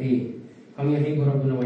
eh kami yakin Rabbuna wa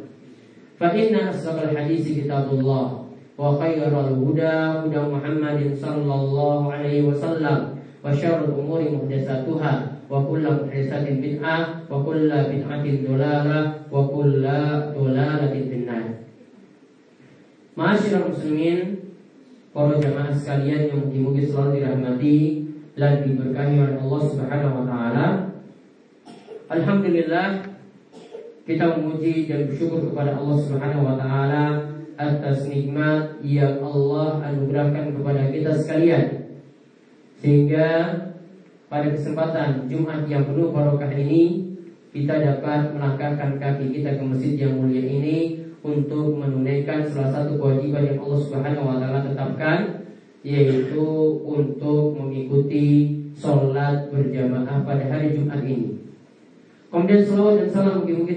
فإن أصدق الحديث كتاب الله وخير الهدى هدى محمد صلى الله عليه وسلم وشر الأمور محدثاتها وكل محدثة بدعة وكل بدعة ضلالة وكل ضلالة في النار Masyarakat muslimin Para jamaah sekalian yang mungkin selalu dirahmati Dan diberkahi oleh Allah subhanahu wa ta'ala Alhamdulillah kita memuji dan bersyukur kepada Allah subhanahu wa ta'ala Atas nikmat yang Allah anugerahkan kepada kita sekalian Sehingga pada kesempatan Jumat yang penuh barokah ini kita dapat melangkahkan kaki kita ke masjid yang mulia ini untuk menunaikan salah satu kewajiban yang Allah Subhanahu wa taala tetapkan yaitu untuk mengikuti sholat berjamaah pada hari Jumat ini. Kemudian salawat dan salam mungkin-mungkin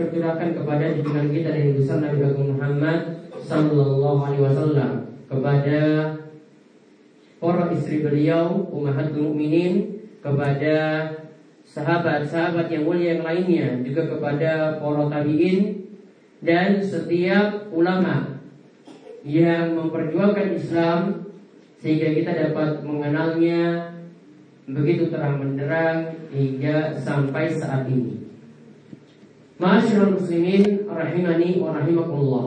tercurahkan kepada junjungan kita dari besar Nabi Muhammad Sallallahu Alaihi Wasallam kepada para istri beliau ummahatul mukminin kepada sahabat-sahabat yang mulia yang lainnya juga kepada para tabi'in dan setiap ulama yang memperjuangkan Islam sehingga kita dapat mengenalnya begitu terang benderang hingga sampai saat ini. Masyaallah muslimin rahimani wa rahimakumullah.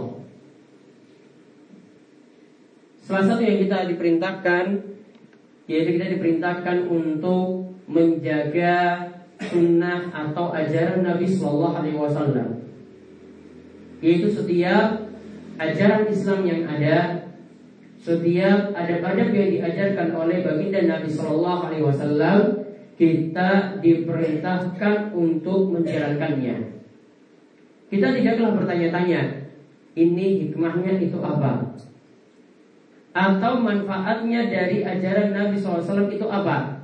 Salah satu yang kita diperintahkan yaitu kita diperintahkan untuk menjaga sunnah atau ajaran Nabi Shallallahu Alaihi Wasallam. Yaitu setiap ajaran Islam yang ada, setiap adab-adab yang diajarkan oleh baginda Nabi Shallallahu Alaihi Wasallam, kita diperintahkan untuk menjalankannya. Kita tidaklah bertanya-tanya, ini hikmahnya itu apa? Atau manfaatnya dari ajaran Nabi SAW itu apa?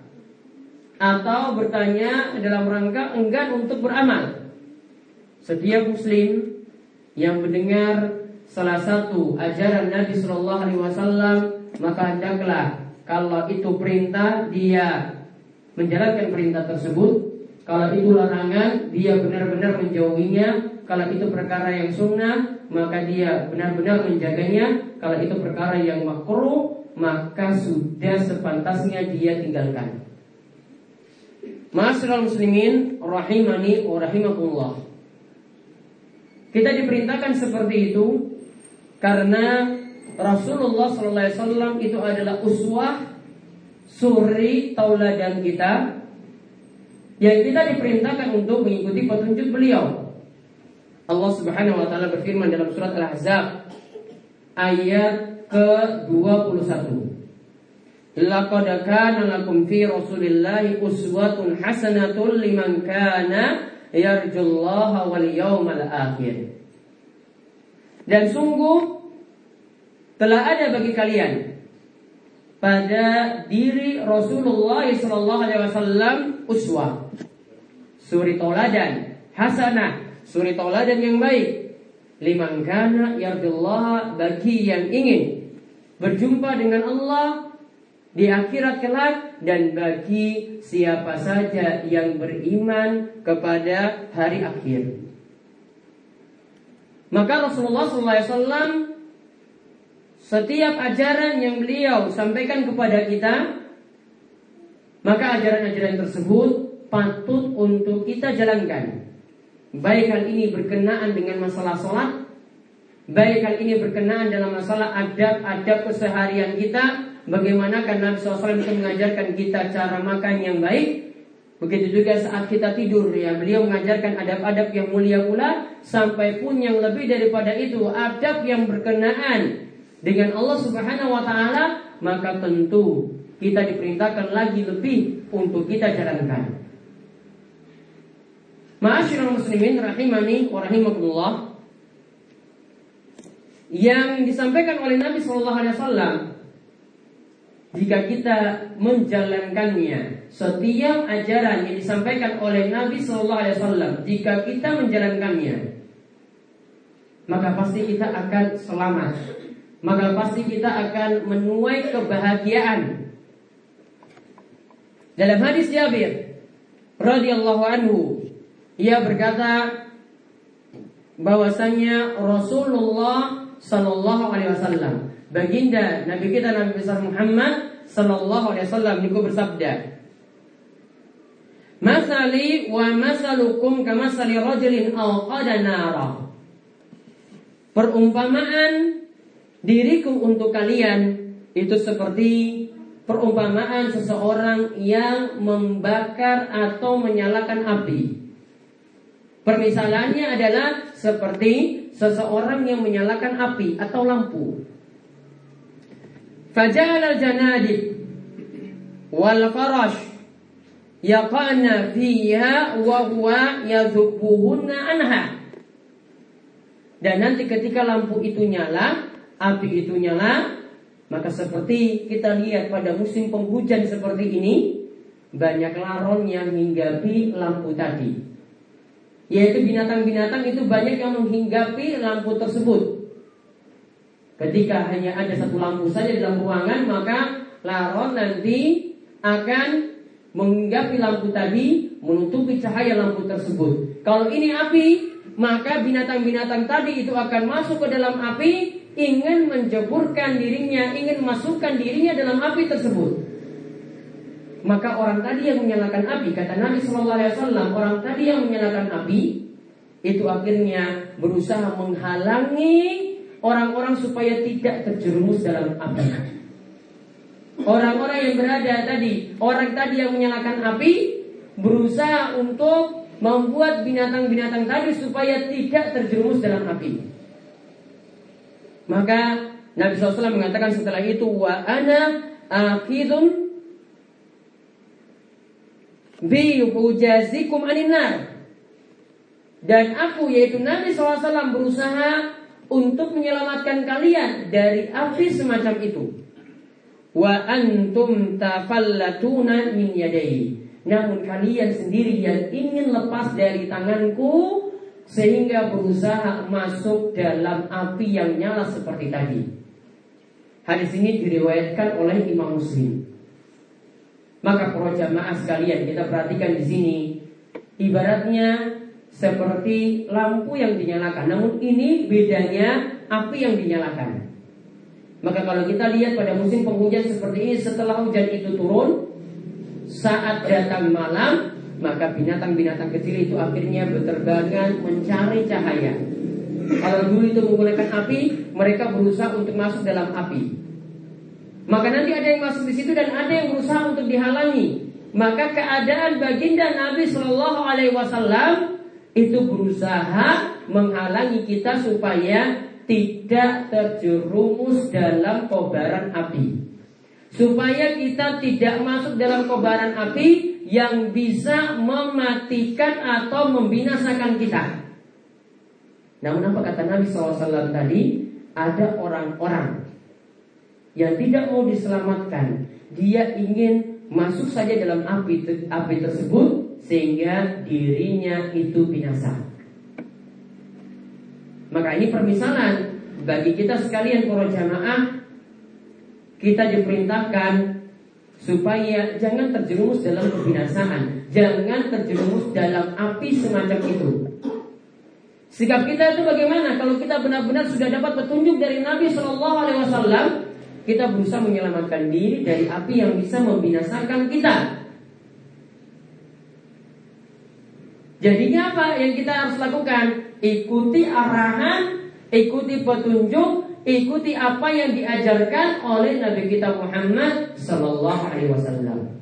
Atau bertanya dalam rangka enggan untuk beramal Setiap muslim yang mendengar salah satu ajaran Nabi Shallallahu Alaihi Wasallam maka hendaklah kalau itu perintah dia menjalankan perintah tersebut. Kalau itu larangan dia benar-benar menjauhinya. Kalau itu perkara yang sunnah maka dia benar-benar menjaganya. Kalau itu perkara yang makruh maka sudah sepantasnya dia tinggalkan. Masyarakat muslimin rahimani wa rahimakumullah. Kita diperintahkan seperti itu karena Rasulullah SAW itu adalah uswah suri tauladan kita yang kita diperintahkan untuk mengikuti petunjuk beliau. Allah Subhanahu wa taala berfirman dalam surat Al-Ahzab ayat ke-21. Laqad kana lakum fi Rasulillahi uswatun hasanatun liman kana yarjullaha wal yawmal akhir. Dan sungguh telah ada bagi kalian pada diri Rasulullah sallallahu alaihi wasallam uswah. Suri toladan hasanah, suri toladan yang baik. Liman kana yardillah bagi yang ingin berjumpa dengan Allah di akhirat kelak dan bagi siapa saja yang beriman kepada hari akhir. Maka Rasulullah SAW setiap ajaran yang beliau sampaikan kepada kita Maka ajaran-ajaran tersebut patut untuk kita jalankan. Baik hal ini berkenaan dengan masalah sholat, baik hal ini berkenaan dalam masalah adab-adab keseharian kita, bagaimana kan Nabi SAW itu mengajarkan kita cara makan yang baik, Begitu juga saat kita tidur ya beliau mengajarkan adab-adab yang mulia pula sampai pun yang lebih daripada itu adab yang berkenaan dengan Allah Subhanahu wa taala maka tentu kita diperintahkan lagi lebih untuk kita jalankan. Ma'asyiral muslimin rahimani wa rahimakumullah. Yang disampaikan oleh Nabi sallallahu alaihi wasallam jika kita menjalankannya setiap ajaran yang disampaikan oleh Nabi sallallahu alaihi wasallam jika kita menjalankannya maka pasti kita akan selamat maka pasti kita akan menuai kebahagiaan. Dalam hadis Jabir radhiyallahu anhu, ia berkata bahwasanya Rasulullah sallallahu alaihi wasallam, baginda Nabi kita Nabi besar Muhammad sallallahu alaihi wasallam niku bersabda, Masali wa masalukum kamasali rajulin awqada nara. Perumpamaan diriku untuk kalian itu seperti perumpamaan seseorang yang membakar atau menyalakan api. Permisalannya adalah seperti seseorang yang menyalakan api atau lampu. Fajal al-janadib wal farash yaqana fiha wa huwa yadhubuhunna anha. Dan nanti ketika lampu itu nyala, api itu nyala, maka seperti kita lihat pada musim penghujan seperti ini, banyak laron yang menghinggapi lampu tadi. Yaitu binatang-binatang itu banyak yang menghinggapi lampu tersebut. Ketika hanya ada satu lampu saja dalam ruangan, maka laron nanti akan menghinggapi lampu tadi, menutupi cahaya lampu tersebut. Kalau ini api, maka binatang-binatang tadi itu akan masuk ke dalam api ingin menjeburkan dirinya, ingin masukkan dirinya dalam api tersebut. Maka orang tadi yang menyalakan api, kata Nabi Wasallam, orang tadi yang menyalakan api itu akhirnya berusaha menghalangi orang-orang supaya tidak terjerumus dalam api. Orang-orang yang berada tadi, orang tadi yang menyalakan api berusaha untuk membuat binatang-binatang tadi supaya tidak terjerumus dalam api. Maka Nabi SAW mengatakan setelah itu wa ana bi hujazikum aninar. Dan aku yaitu Nabi SAW berusaha untuk menyelamatkan kalian dari api semacam itu. Wa antum tafallatuna min yadai. Namun kalian sendiri yang ingin lepas dari tanganku sehingga berusaha masuk dalam api yang nyala seperti tadi. Hadis ini diriwayatkan oleh Imam Muslim. Maka para jamaah sekalian kita perhatikan di sini ibaratnya seperti lampu yang dinyalakan. Namun ini bedanya api yang dinyalakan. Maka kalau kita lihat pada musim penghujan seperti ini setelah hujan itu turun saat datang malam maka binatang-binatang kecil itu akhirnya berterbangan mencari cahaya. Kalau dulu itu menggunakan api, mereka berusaha untuk masuk dalam api. Maka nanti ada yang masuk di situ dan ada yang berusaha untuk dihalangi. Maka keadaan baginda Nabi Shallallahu Alaihi Wasallam itu berusaha menghalangi kita supaya tidak terjerumus dalam kobaran api. Supaya kita tidak masuk dalam kobaran api yang bisa mematikan atau membinasakan kita. Namun apa kata Nabi SAW tadi? Ada orang-orang yang tidak mau diselamatkan. Dia ingin masuk saja dalam api api tersebut sehingga dirinya itu binasa. Maka ini permisalan bagi kita sekalian para jamaah kita diperintahkan supaya jangan terjerumus dalam kebinasaan, jangan terjerumus dalam api semacam itu. Sikap kita itu bagaimana? Kalau kita benar-benar sudah dapat petunjuk dari Nabi Shallallahu Alaihi Wasallam, kita berusaha menyelamatkan diri dari api yang bisa membinasakan kita. Jadinya apa yang kita harus lakukan? Ikuti arahan, ikuti petunjuk, ikuti apa yang diajarkan oleh Nabi kita Muhammad Sallallahu Alaihi Wasallam.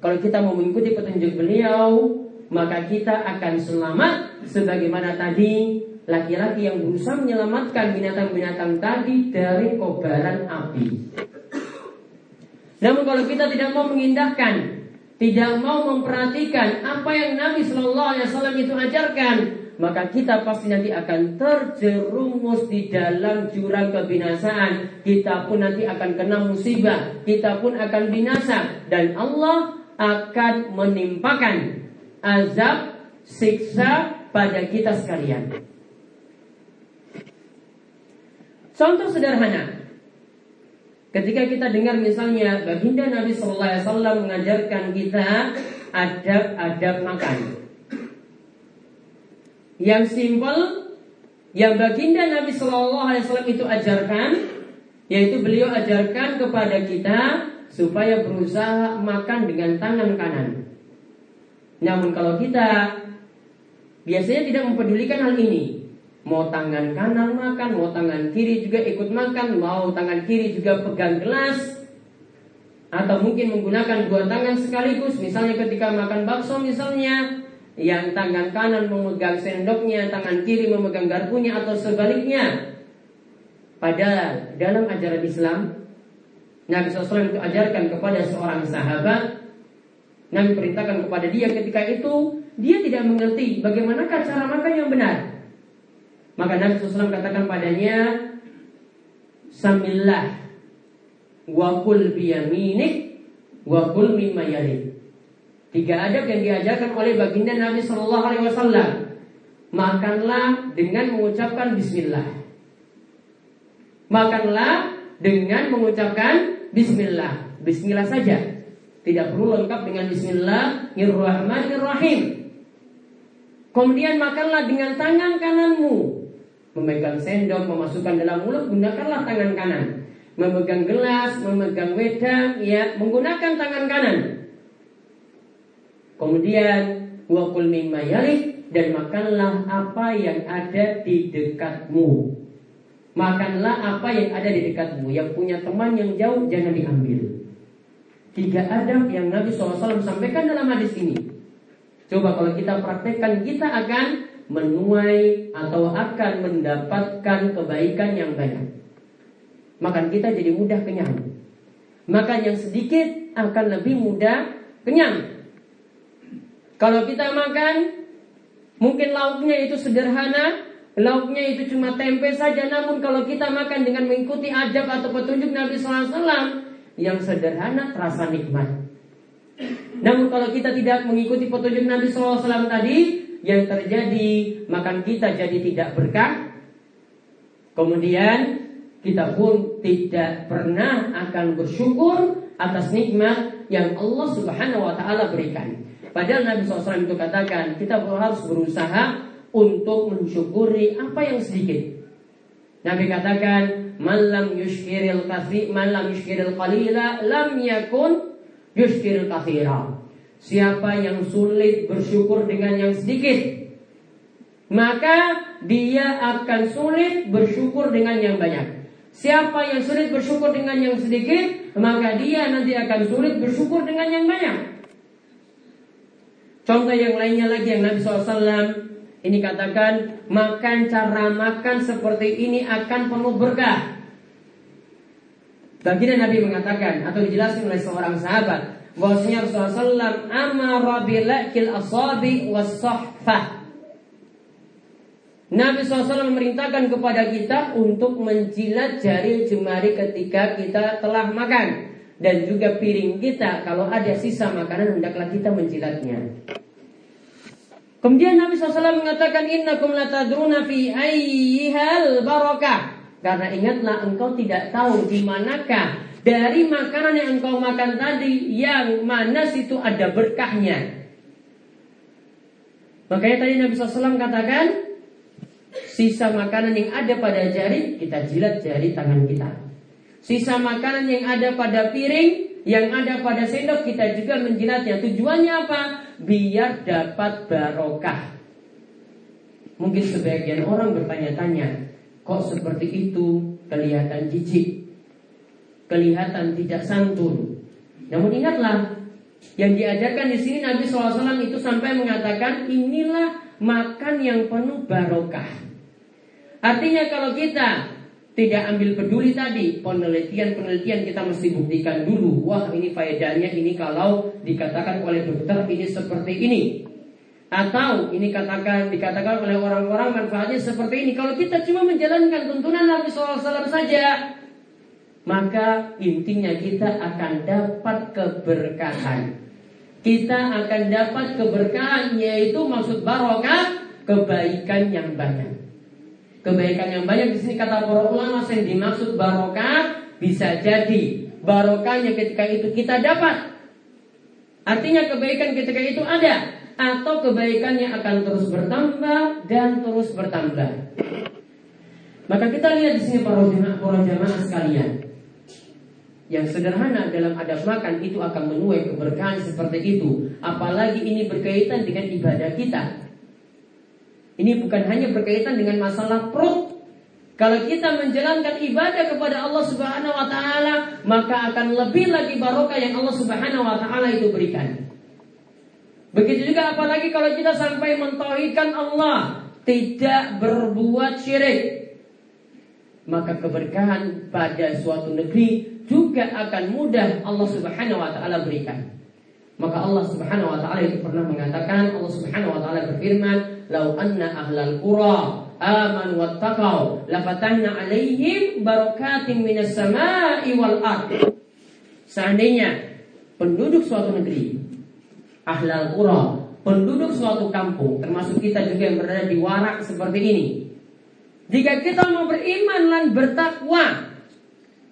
Kalau kita mau mengikuti petunjuk beliau, maka kita akan selamat sebagaimana tadi laki-laki yang berusaha menyelamatkan binatang-binatang tadi dari kobaran api. Namun kalau kita tidak mau mengindahkan tidak mau memperhatikan apa yang Nabi Shallallahu Alaihi Wasallam itu ajarkan, maka kita pasti nanti akan terjerumus di dalam jurang kebinasaan. Kita pun nanti akan kena musibah, kita pun akan binasa dan Allah akan menimpakan azab siksa pada kita sekalian. Contoh sederhana, Ketika kita dengar misalnya baginda Nabi Sallallahu Alaihi Wasallam mengajarkan kita adab-adab makan, yang simpel, yang baginda Nabi Sallallahu Alaihi Wasallam itu ajarkan, yaitu beliau ajarkan kepada kita supaya berusaha makan dengan tangan kanan. Namun kalau kita biasanya tidak mempedulikan hal ini, Mau tangan kanan makan, mau tangan kiri juga ikut makan, mau tangan kiri juga pegang gelas, atau mungkin menggunakan dua tangan sekaligus. Misalnya ketika makan bakso misalnya, yang tangan kanan memegang sendoknya, tangan kiri memegang garpunya atau sebaliknya. Padahal dalam ajaran Islam, Nabi SAW itu ajarkan kepada seorang sahabat, Nabi perintahkan kepada dia ketika itu, dia tidak mengerti bagaimanakah cara makan yang benar. Maka Nabi SAW katakan padanya Samillah Wakul biyaminik Wakul mimma yalik Tiga adab yang diajarkan oleh baginda Nabi Shallallahu Alaihi Wasallam. Makanlah dengan mengucapkan Bismillah. Makanlah dengan mengucapkan Bismillah. Bismillah saja. Tidak perlu lengkap dengan Bismillahirrahmanirrahim. Kemudian makanlah dengan tangan kananmu memegang sendok, memasukkan dalam mulut, gunakanlah tangan kanan. Memegang gelas, memegang wedang, ya, menggunakan tangan kanan. Kemudian wakul mimma yalik dan makanlah apa yang ada di dekatmu. Makanlah apa yang ada di dekatmu. Yang punya teman yang jauh jangan diambil. Tiga adab yang Nabi SAW sampaikan dalam hadis ini. Coba kalau kita praktekkan, kita akan menuai atau akan mendapatkan kebaikan yang banyak. Makan kita jadi mudah kenyang. Makan yang sedikit akan lebih mudah kenyang. Kalau kita makan, mungkin lauknya itu sederhana, lauknya itu cuma tempe saja. Namun kalau kita makan dengan mengikuti adab atau petunjuk Nabi SAW, yang sederhana terasa nikmat. Namun kalau kita tidak mengikuti petunjuk Nabi SAW tadi, yang terjadi makan kita jadi tidak berkah. Kemudian kita pun tidak pernah akan bersyukur atas nikmat yang Allah Subhanahu wa taala berikan. Padahal Nabi SAW itu katakan kita harus berusaha untuk mensyukuri apa yang sedikit. Nabi katakan malam yushkiril kathir malam yushkiril qalila lam yakun yushkiril kathira. Siapa yang sulit bersyukur dengan yang sedikit Maka dia akan sulit bersyukur dengan yang banyak Siapa yang sulit bersyukur dengan yang sedikit Maka dia nanti akan sulit bersyukur dengan yang banyak Contoh yang lainnya lagi yang Nabi SAW ini katakan makan cara makan seperti ini akan penuh berkah. Baginda Nabi mengatakan atau dijelaskan oleh seorang sahabat, bahwasanya Rasulullah SAW amara bilakil asabi was-sahfah. Nabi SAW memerintahkan kepada kita untuk menjilat jari jemari ketika kita telah makan dan juga piring kita kalau ada sisa makanan hendaklah kita menjilatnya. Kemudian Nabi SAW mengatakan innakum latadruna fi ayyihal barakah. Karena ingatlah engkau tidak tahu di manakah dari makanan yang engkau makan tadi yang mana situ ada berkahnya. Makanya tadi Nabi SAW katakan sisa makanan yang ada pada jari kita jilat jari tangan kita. Sisa makanan yang ada pada piring, yang ada pada sendok kita juga menjilatnya. Tujuannya apa? Biar dapat barokah. Mungkin sebagian orang bertanya-tanya, kok seperti itu kelihatan jijik, kelihatan tidak santun. Namun ingatlah, yang diajarkan di sini Nabi SAW itu sampai mengatakan inilah makan yang penuh barokah. Artinya kalau kita tidak ambil peduli tadi penelitian-penelitian kita mesti buktikan dulu wah ini faedahnya ini kalau dikatakan oleh dokter ini seperti ini atau ini katakan dikatakan oleh orang-orang manfaatnya seperti ini. Kalau kita cuma menjalankan tuntunan Nabi SAW saja, maka intinya kita akan dapat keberkahan. Kita akan dapat keberkahan yaitu maksud barokah kebaikan yang banyak. Kebaikan yang banyak di sini kata para ulama yang dimaksud barokah bisa jadi barokahnya ketika itu kita dapat. Artinya kebaikan ketika itu ada atau kebaikannya akan terus bertambah dan terus bertambah. Maka kita lihat di sini para jemaah, para jemaah sekalian. Yang sederhana dalam adab makan itu akan menuai keberkahan seperti itu. Apalagi ini berkaitan dengan ibadah kita. Ini bukan hanya berkaitan dengan masalah perut. Kalau kita menjalankan ibadah kepada Allah Subhanahu wa taala, maka akan lebih lagi barokah yang Allah Subhanahu wa taala itu berikan. Begitu juga apalagi kalau kita sampai mentauhidkan Allah, tidak berbuat syirik. Maka keberkahan pada suatu negeri juga akan mudah Allah Subhanahu wa taala berikan. Maka Allah Subhanahu wa taala itu pernah mengatakan Allah Subhanahu wa taala berfirman, "Lau anna ahlal qura aman wattaqau lafatahna alaihim barakatin minas sama'i wal ard." Seandainya penduduk suatu negeri ahlal qura, penduduk suatu kampung, termasuk kita juga yang berada di warak seperti ini. Jika kita mau beriman dan bertakwa,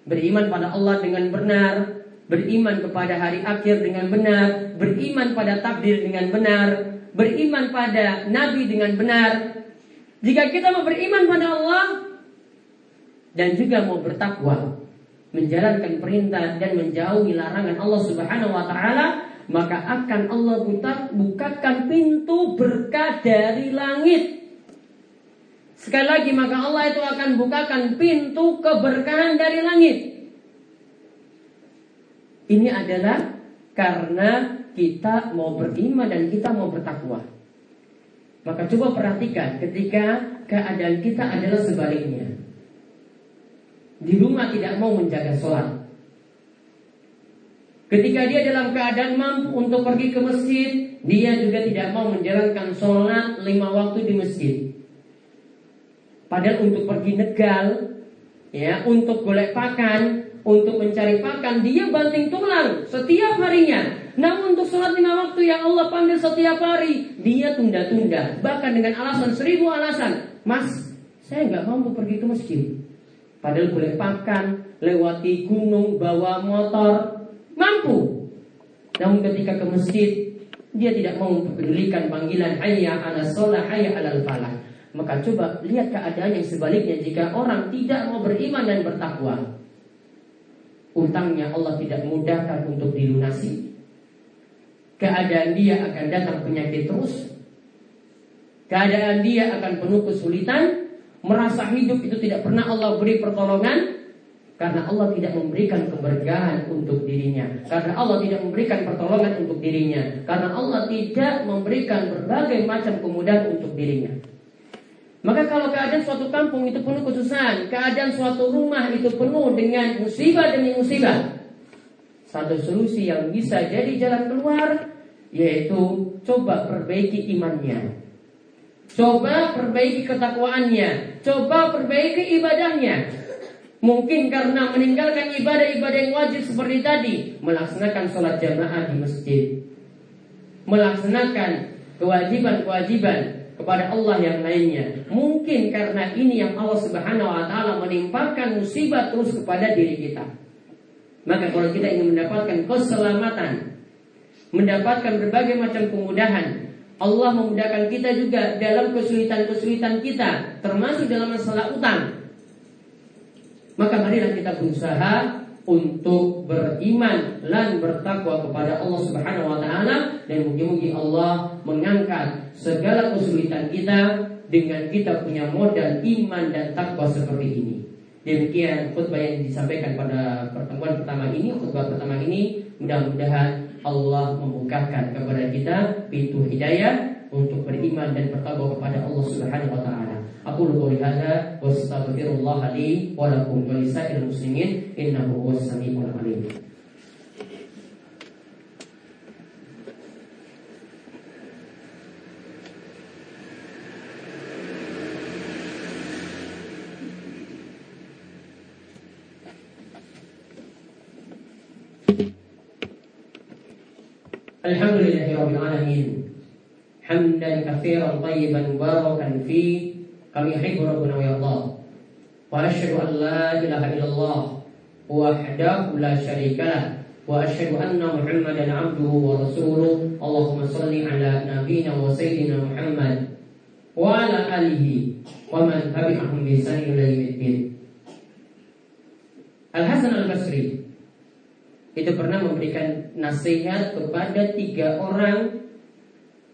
beriman pada Allah dengan benar, beriman kepada hari akhir dengan benar, beriman pada takdir dengan benar, beriman pada nabi dengan benar. Jika kita mau beriman pada Allah dan juga mau bertakwa, menjalankan perintah dan menjauhi larangan Allah Subhanahu wa taala, maka akan Allah buka, bukakan pintu berkah dari langit. Sekali lagi maka Allah itu akan bukakan pintu keberkahan dari langit. Ini adalah karena kita mau beriman dan kita mau bertakwa. Maka coba perhatikan ketika keadaan kita adalah sebaliknya. Di rumah tidak mau menjaga sholat. Ketika dia dalam keadaan mampu untuk pergi ke masjid, dia juga tidak mau menjalankan sholat lima waktu di masjid. Padahal untuk pergi negal, ya, untuk golek pakan, untuk mencari pakan, dia banting tulang setiap harinya. Namun untuk sholat lima waktu yang Allah panggil setiap hari, dia tunda-tunda. Bahkan dengan alasan seribu alasan. Mas, saya nggak mampu pergi ke masjid. Padahal boleh pakan, lewati gunung, bawa motor, Mampu. Namun ketika ke masjid, dia tidak mau mempedulikan panggilan hayya ala sholah, hayya ala falah. Maka coba lihat keadaan yang sebaliknya jika orang tidak mau beriman dan bertakwa. Utangnya Allah tidak mudahkan untuk dilunasi. Keadaan dia akan datang penyakit terus. Keadaan dia akan penuh kesulitan. Merasa hidup itu tidak pernah Allah beri pertolongan karena Allah tidak memberikan keberkahan untuk dirinya Karena Allah tidak memberikan pertolongan untuk dirinya Karena Allah tidak memberikan berbagai macam kemudahan untuk dirinya Maka kalau keadaan suatu kampung itu penuh kesusahan Keadaan suatu rumah itu penuh dengan musibah demi musibah Satu solusi yang bisa jadi jalan keluar Yaitu coba perbaiki imannya. Coba perbaiki ketakwaannya. Coba perbaiki ibadahnya. Mungkin karena meninggalkan ibadah-ibadah yang wajib seperti tadi, melaksanakan sholat jamaah di masjid, melaksanakan kewajiban-kewajiban kepada Allah yang lainnya. Mungkin karena ini yang Allah Subhanahu wa taala menimpakan musibah terus kepada diri kita. Maka kalau kita ingin mendapatkan keselamatan, mendapatkan berbagai macam kemudahan, Allah memudahkan kita juga dalam kesulitan-kesulitan kita, termasuk dalam masalah utang. Maka marilah kita berusaha untuk beriman dan bertakwa kepada Allah Subhanahu wa taala dan mungkin-mungkin Allah mengangkat segala kesulitan kita dengan kita punya modal iman dan takwa seperti ini. Demikian khutbah yang disampaikan pada pertemuan pertama ini, khutbah pertama ini mudah-mudahan Allah membukakan kepada kita pintu hidayah untuk beriman dan bertakwa kepada Allah Subhanahu wa taala Aku qouli hadza wa astaghfirullah li wa lakum wa lisa'il muslimin innahu huwas samiul alim. الحمد لله رب العالمين حمدا كثيرا طيبا مباركا فيه kami yuhibbu rabbuna wa Allah. Wa asyhadu an la ilaha illallah wahdahu la syarikalah wa asyhadu anna Muhammadan abduhu wa rasuluh. Allahumma shalli ala nabiyyina wa sayyidina Muhammad wa ala alihi wa man tabi'ahum bi ihsan ila. Al Hasan Al Basri itu pernah memberikan nasihat kepada tiga orang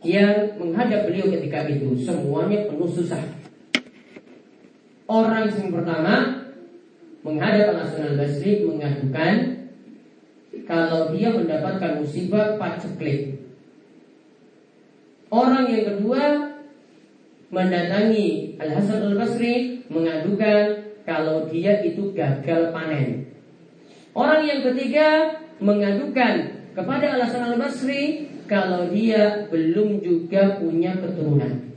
yang menghadap beliau ketika itu semuanya penuh susah Orang yang pertama menghadap Hasan Al Basri mengadukan kalau dia mendapatkan musibah paceklik. Orang yang kedua mendatangi Al Hasan Al Basri mengadukan kalau dia itu gagal panen. Orang yang ketiga mengadukan kepada Al Hasan Al Basri kalau dia belum juga punya keturunan.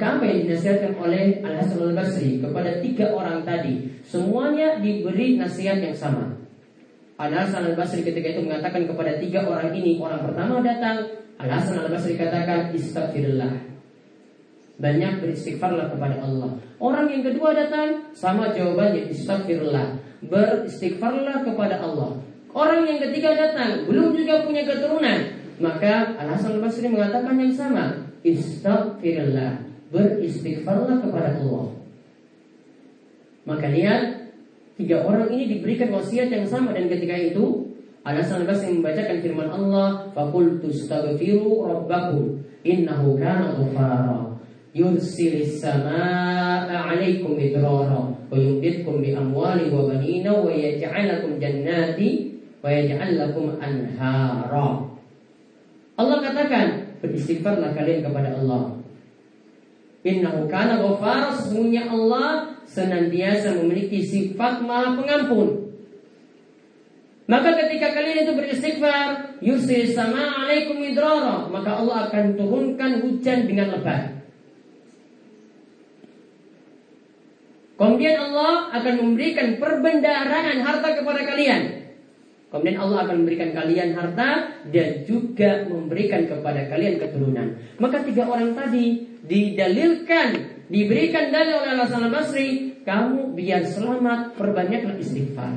Apa yang dinasihatkan oleh Al Hasan Al Basri kepada tiga orang tadi, semuanya diberi nasihat yang sama. Al Hasan Al Basri ketika itu mengatakan kepada tiga orang ini, orang pertama datang, Al Hasan Al Basri katakan Istighfirullah banyak beristighfarlah kepada Allah. Orang yang kedua datang sama jawabannya istighfirullah. Beristighfarlah kepada Allah. Orang yang ketiga datang belum juga punya keturunan, maka Al Hasan Basri mengatakan yang sama, istighfirullah beristighfarlah kepada Allah. Maka lihat tiga orang ini diberikan wasiat yang sama dan ketika itu ada sahabat yang membacakan firman Allah, "Fakul tustaghfiru rabbakum innahu kana ghafara." Yursilis samaa 'alaikum idrara wa yumditkum bi amwali wa banina wa yaj'alakum jannati wa yaj'alakum anhara. Allah katakan, beristighfarlah kalian kepada Allah Innahu kana sesungguhnya Allah senantiasa memiliki sifat Maha Pengampun. Maka ketika kalian itu beristighfar, yursil sama alaikum idrara, maka Allah akan turunkan hujan dengan lebat. Kemudian Allah akan memberikan perbendaharaan harta kepada kalian. Kemudian Allah akan memberikan kalian harta dan juga memberikan kepada kalian keturunan. Maka tiga orang tadi didalilkan, diberikan dalil oleh Allah Al Basri, kamu biar selamat perbanyaklah istighfar.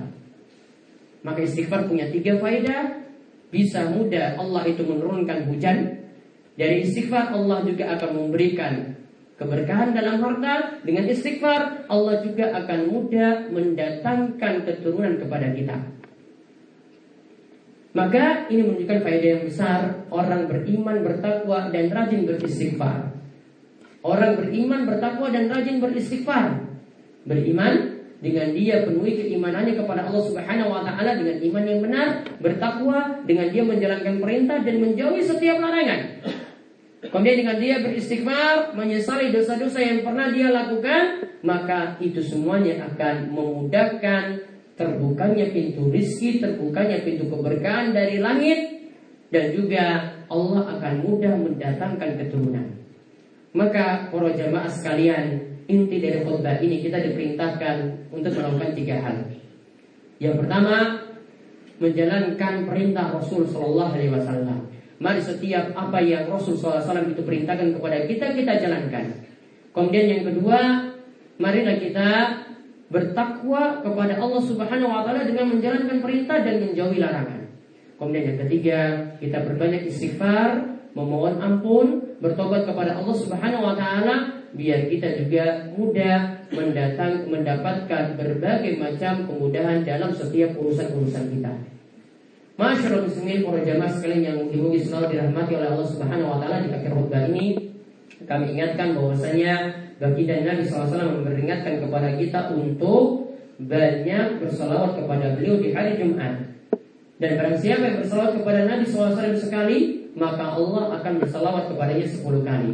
Maka istighfar punya tiga faedah. Bisa mudah Allah itu menurunkan hujan. Dari istighfar Allah juga akan memberikan keberkahan dalam harta dengan istighfar Allah juga akan mudah mendatangkan keturunan kepada kita. Maka ini menunjukkan faedah yang besar orang beriman bertakwa dan rajin beristighfar. Orang beriman bertakwa dan rajin beristighfar. Beriman dengan dia penuhi keimanannya kepada Allah Subhanahu wa taala dengan iman yang benar, bertakwa dengan dia menjalankan perintah dan menjauhi setiap larangan. Kemudian dengan dia beristighfar, menyesali dosa-dosa yang pernah dia lakukan, maka itu semuanya akan memudahkan terbukanya pintu rizki, terbukanya pintu keberkahan dari langit, dan juga Allah akan mudah mendatangkan keturunan. Maka para jamaah sekalian, inti dari khutbah ini kita diperintahkan untuk melakukan tiga hal. Yang pertama, menjalankan perintah Rasul Shallallahu Alaihi Wasallam. Mari setiap apa yang Rasul SAW itu perintahkan kepada kita, kita jalankan. Kemudian yang kedua, marilah kita bertakwa kepada Allah Subhanahu wa taala dengan menjalankan perintah dan menjauhi larangan. Kemudian yang ketiga, kita berbanyak istighfar, memohon ampun, bertobat kepada Allah Subhanahu wa taala biar kita juga mudah mendatang mendapatkan berbagai macam kemudahan dalam setiap urusan-urusan kita. Masyarakat muslimin para jamaah sekalian yang dimuji selalu dirahmati oleh Allah Subhanahu wa taala di akhir khutbah ini kami ingatkan bahwasanya baginda Nabi SAW memperingatkan kepada kita untuk banyak bersalawat kepada beliau di hari Jumat. Dan barang siapa yang bersalawat kepada Nabi SAW sekali, maka Allah akan bersalawat kepadanya sepuluh kali.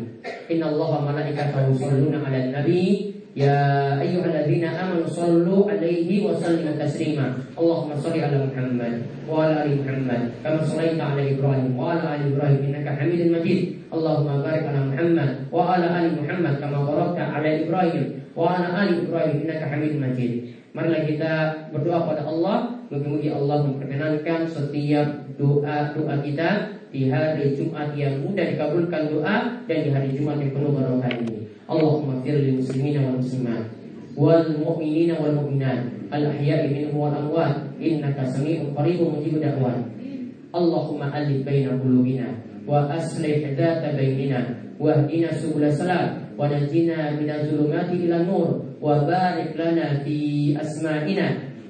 Inna Allah wa malaikatahu yusalluna 'alan nabi Ya ayyuhalladzina amanu sallu alaihi wa sallimu taslima. Allahumma shalli ala Muhammad wa ala ali Muhammad kama shallaita ala Ibrahim wa ala ali Ibrahim innaka Hamidum Majid. Allahumma barik ala Muhammad wa ala ali Muhammad kama barakta ala Ibrahim wa ala ali Ibrahim innaka Hamidum Majid. Marilah kita berdoa pada Allah, mudah-mudahan Allah memperkenankan setiap doa-doa kita di hari Jumat yang mudah dikabulkan doa dan di hari Jumat yang penuh barokah ini. Allahumma fir lil muslimina wal muslimat wal mu'minina wal mu'minat al ahya'i minhum wal amwat innaka sami'un qaribun mujibud da'wat. Allahumma alif baina qulubina wa aslih dzata bainina wahdina subul salam wa najina minadh dhulumati ila nur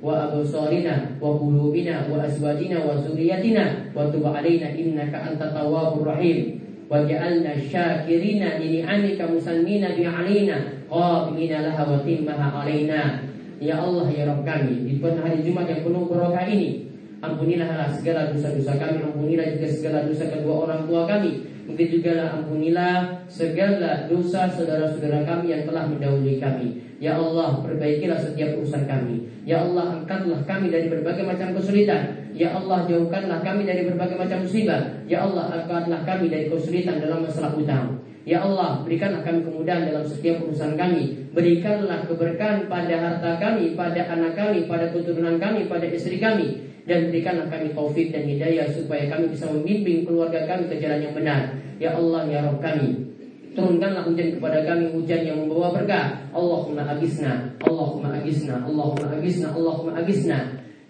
wa absarina wa qulubina wa azwajina wa zurriyatina wa tub alaina innaka antat tawwabur rahim. Waj'alna syakirina li ni'amika musannina bi alaina qamina laha wa timmaha alaina. Ya Allah ya Rabb kami di bulan hari Jumat yang penuh berkah ini ampunilah segala dosa-dosa kami ampunilah juga segala dosa kedua orang tua kami Mungkin juga lah ampunilah segala dosa saudara-saudara kami yang telah mendahului kami Ya Allah, perbaikilah setiap urusan kami. Ya Allah, angkatlah kami dari berbagai macam kesulitan. Ya Allah, jauhkanlah kami dari berbagai macam musibah. Ya Allah, angkatlah kami dari kesulitan dalam masalah utang. Ya Allah, berikanlah kami kemudahan dalam setiap urusan kami. Berikanlah keberkahan pada harta kami, pada anak kami, pada keturunan kami, pada istri kami. Dan berikanlah kami taufik dan hidayah supaya kami bisa membimbing keluarga kami ke jalan yang benar. Ya Allah, ya Rabb kami. Turunkanlah hujan kepada kami hujan yang membawa berkah. Allahumma agisna, Allahumma agisna, Allahumma agisna, Allahumma agisna.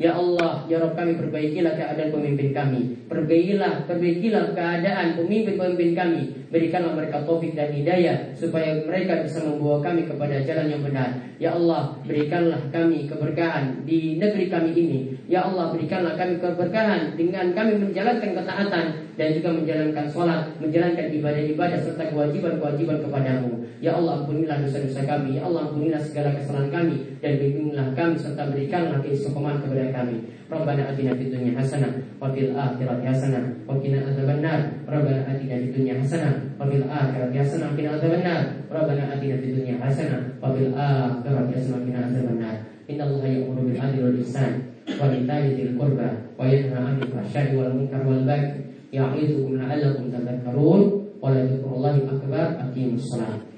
Ya Allah, ya Rabb kami perbaikilah keadaan pemimpin kami. Perbaikilah, perbaikilah keadaan pemimpin-pemimpin kami. Berikanlah mereka taufik dan hidayah supaya mereka bisa membawa kami kepada jalan yang benar. Ya Allah, berikanlah kami keberkahan di negeri kami ini. Ya Allah, berikanlah kami keberkahan dengan kami menjalankan ketaatan dan juga menjalankan sholat, menjalankan ibadah-ibadah serta kewajiban-kewajiban kepadamu. Ya Allah, ampunilah dosa-dosa kami. Ya Allah, ampunilah segala kesalahan kami dan bimbinglah kami serta berikanlah keistiqomahan kepada kami. Rabbana atina fid dunya hasanah wa fil akhirati hasanah wa qina adzabannar. Rabbana atina fid dunya hasanah wa fil akhirati hasanah wa qina adzabannar. Rabbana atina fid dunya hasanah wa fil akhirati hasanah wa qina adzabannar. Inna Allah ya'muru bil adli wal ihsan wa ita'i dzil qurba wa yanha 'anil fahsya'i wal munkar wal baghi ya'idukum la'allakum tadhakkarun wa la dzikrullahi akbar aqimus salat